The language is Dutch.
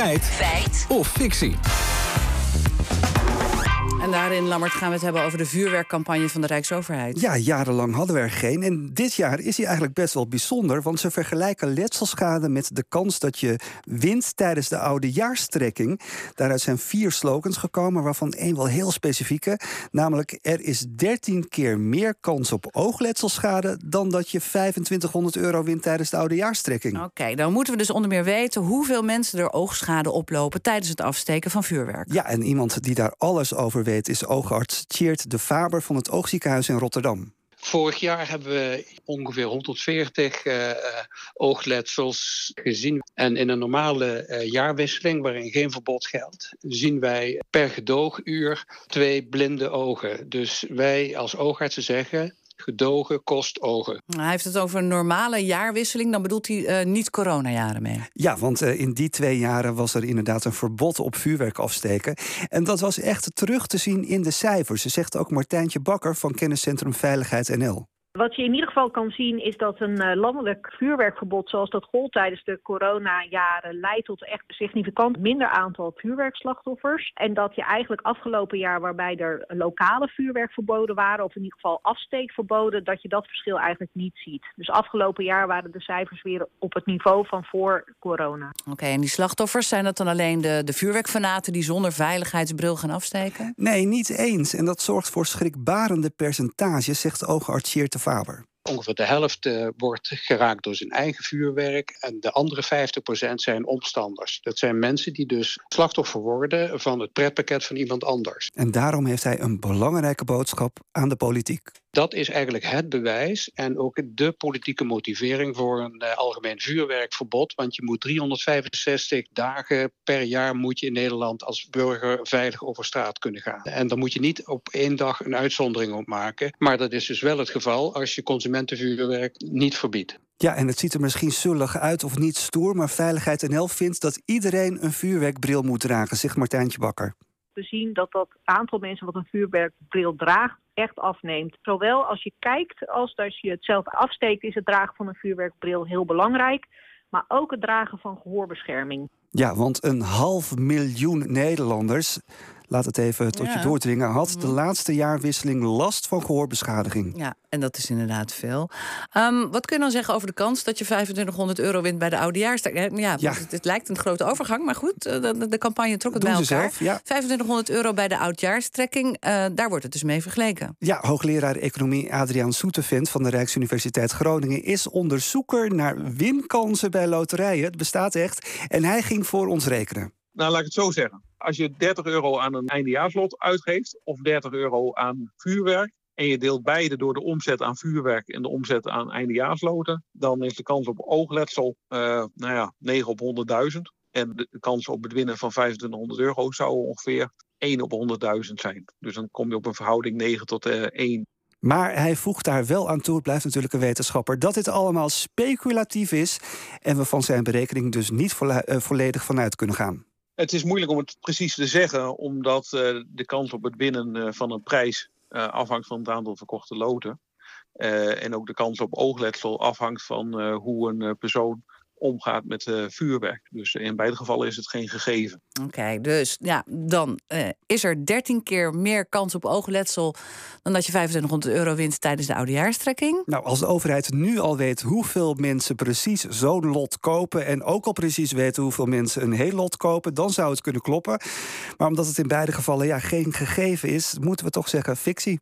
Feit. Feit. Of fictie. En daarin, Lammert, gaan we het hebben over de vuurwerkcampagne van de Rijksoverheid. Ja, jarenlang hadden we er geen. En dit jaar is hij eigenlijk best wel bijzonder. Want ze vergelijken letselschade met de kans dat je wint tijdens de oude jaarstrekking. Daaruit zijn vier slogans gekomen, waarvan één wel heel specifieke. Namelijk, er is 13 keer meer kans op oogletselschade dan dat je 2500 euro wint tijdens de oude jaarstrekking. Oké, dan moeten we dus onder meer weten hoeveel mensen er oogschade oplopen tijdens het afsteken van vuurwerk. Ja, en iemand die daar alles over weet is oogarts Tjeerd de Faber van het Oogziekenhuis in Rotterdam. Vorig jaar hebben we ongeveer 140 uh, eh, oogletsels gezien. En in een normale uh, jaarwisseling, waarin geen verbod geldt, zien wij per gedooguur twee blinde ogen. Dus wij als oogartsen zeggen: gedogen kost ogen. Hij heeft het over een normale jaarwisseling. Dan bedoelt hij uh, niet coronajaren mee. Ja, want uh, in die twee jaren was er inderdaad een verbod op vuurwerk afsteken. En dat was echt terug te zien in de cijfers. Ze zegt ook Martijntje Bakker van Kenniscentrum Veiligheid NL. Wat je in ieder geval kan zien is dat een uh, landelijk vuurwerkverbod zoals dat gold tijdens de coronajaren leidt tot echt significant minder aantal vuurwerkslachtoffers. En dat je eigenlijk afgelopen jaar waarbij er lokale vuurwerkverboden waren, of in ieder geval afsteekverboden, dat je dat verschil eigenlijk niet ziet. Dus afgelopen jaar waren de cijfers weer op het niveau van voor corona. Oké, en die slachtoffers, zijn dat dan alleen de, de vuurwerkfanaten die zonder veiligheidsbril gaan afsteken? Nee, niet eens. En dat zorgt voor schrikbarende percentages, zegt oogarts Faber. Ongeveer de helft uh, wordt geraakt door zijn eigen vuurwerk. En de andere 50% zijn omstanders. Dat zijn mensen die dus slachtoffer worden van het pretpakket van iemand anders. En daarom heeft hij een belangrijke boodschap aan de politiek. Dat is eigenlijk het bewijs en ook de politieke motivering voor een uh, algemeen vuurwerkverbod. Want je moet 365 dagen per jaar moet je in Nederland als burger veilig over straat kunnen gaan. En dan moet je niet op één dag een uitzondering op maken. Maar dat is dus wel het geval als je consumentenvuurwerk niet verbiedt. Ja, en het ziet er misschien zullig uit of niet stoer, maar Veiligheid NL vindt dat iedereen een vuurwerkbril moet dragen, zegt Martijntje Bakker. We zien dat dat aantal mensen wat een vuurwerkbril draagt echt afneemt. Zowel als je kijkt als als je het zelf afsteekt, is het dragen van een vuurwerkbril heel belangrijk. Maar ook het dragen van gehoorbescherming. Ja, want een half miljoen Nederlanders laat het even tot je doordringen, had de mhm. laatste jaarwisseling last van gehoorbeschadiging. Ja, en dat is inderdaad veel. Um, wat kun je dan zeggen over de kans dat je 2500 euro wint bij de oudejaarstrekking? Ja, ja. Het, het, lijkt een grote overgang, maar goed, eh, de, de campagne trok het Doen bij elkaar. Zelf, ja. 2500 euro bij de oudjaarstrekking, uh, daar wordt het dus mee vergeleken. Ja, hoogleraar economie Adriaan Soetevind van de Rijksuniversiteit Groningen is onderzoeker naar winkansen bij loterijen. Het bestaat echt. En hij ging voor ons rekenen. Nou, laat ik het zo zeggen. Als je 30 euro aan een eindejaarslot uitgeeft of 30 euro aan vuurwerk, en je deelt beide door de omzet aan vuurwerk en de omzet aan eindejaarsloten, dan is de kans op oogletsel uh, nou ja, 9 op 100.000. En de kans op het winnen van 2500 euro zou ongeveer 1 op 100.000 zijn. Dus dan kom je op een verhouding 9 tot uh, eh, 1. Maar hij voegt daar wel aan toe, het blijft natuurlijk een wetenschapper, dat dit allemaal speculatief is en we van zijn berekening dus niet eh, volledig vanuit kunnen gaan. Het is moeilijk om het precies te zeggen, omdat uh, de kans op het winnen uh, van een prijs uh, afhangt van het aantal verkochte loten. en ook de kans op oogletsel afhangt van hoe een persoon omgaat met uh, vuurwerk. Dus in beide gevallen is het geen gegeven. Oké, dus ja, dan uh, is er 13 keer meer kans op oogletsel dan dat je 2500 euro wint tijdens de oudejaarstrekking. Nou, als de overheid nu al weet hoeveel mensen precies zo'n lot kopen en ook al precies weten hoeveel mensen een heel lot kopen, dan zou het kunnen kloppen. Maar omdat het in beide gevallen ja, geen gegeven is, moeten we toch zeggen fictie.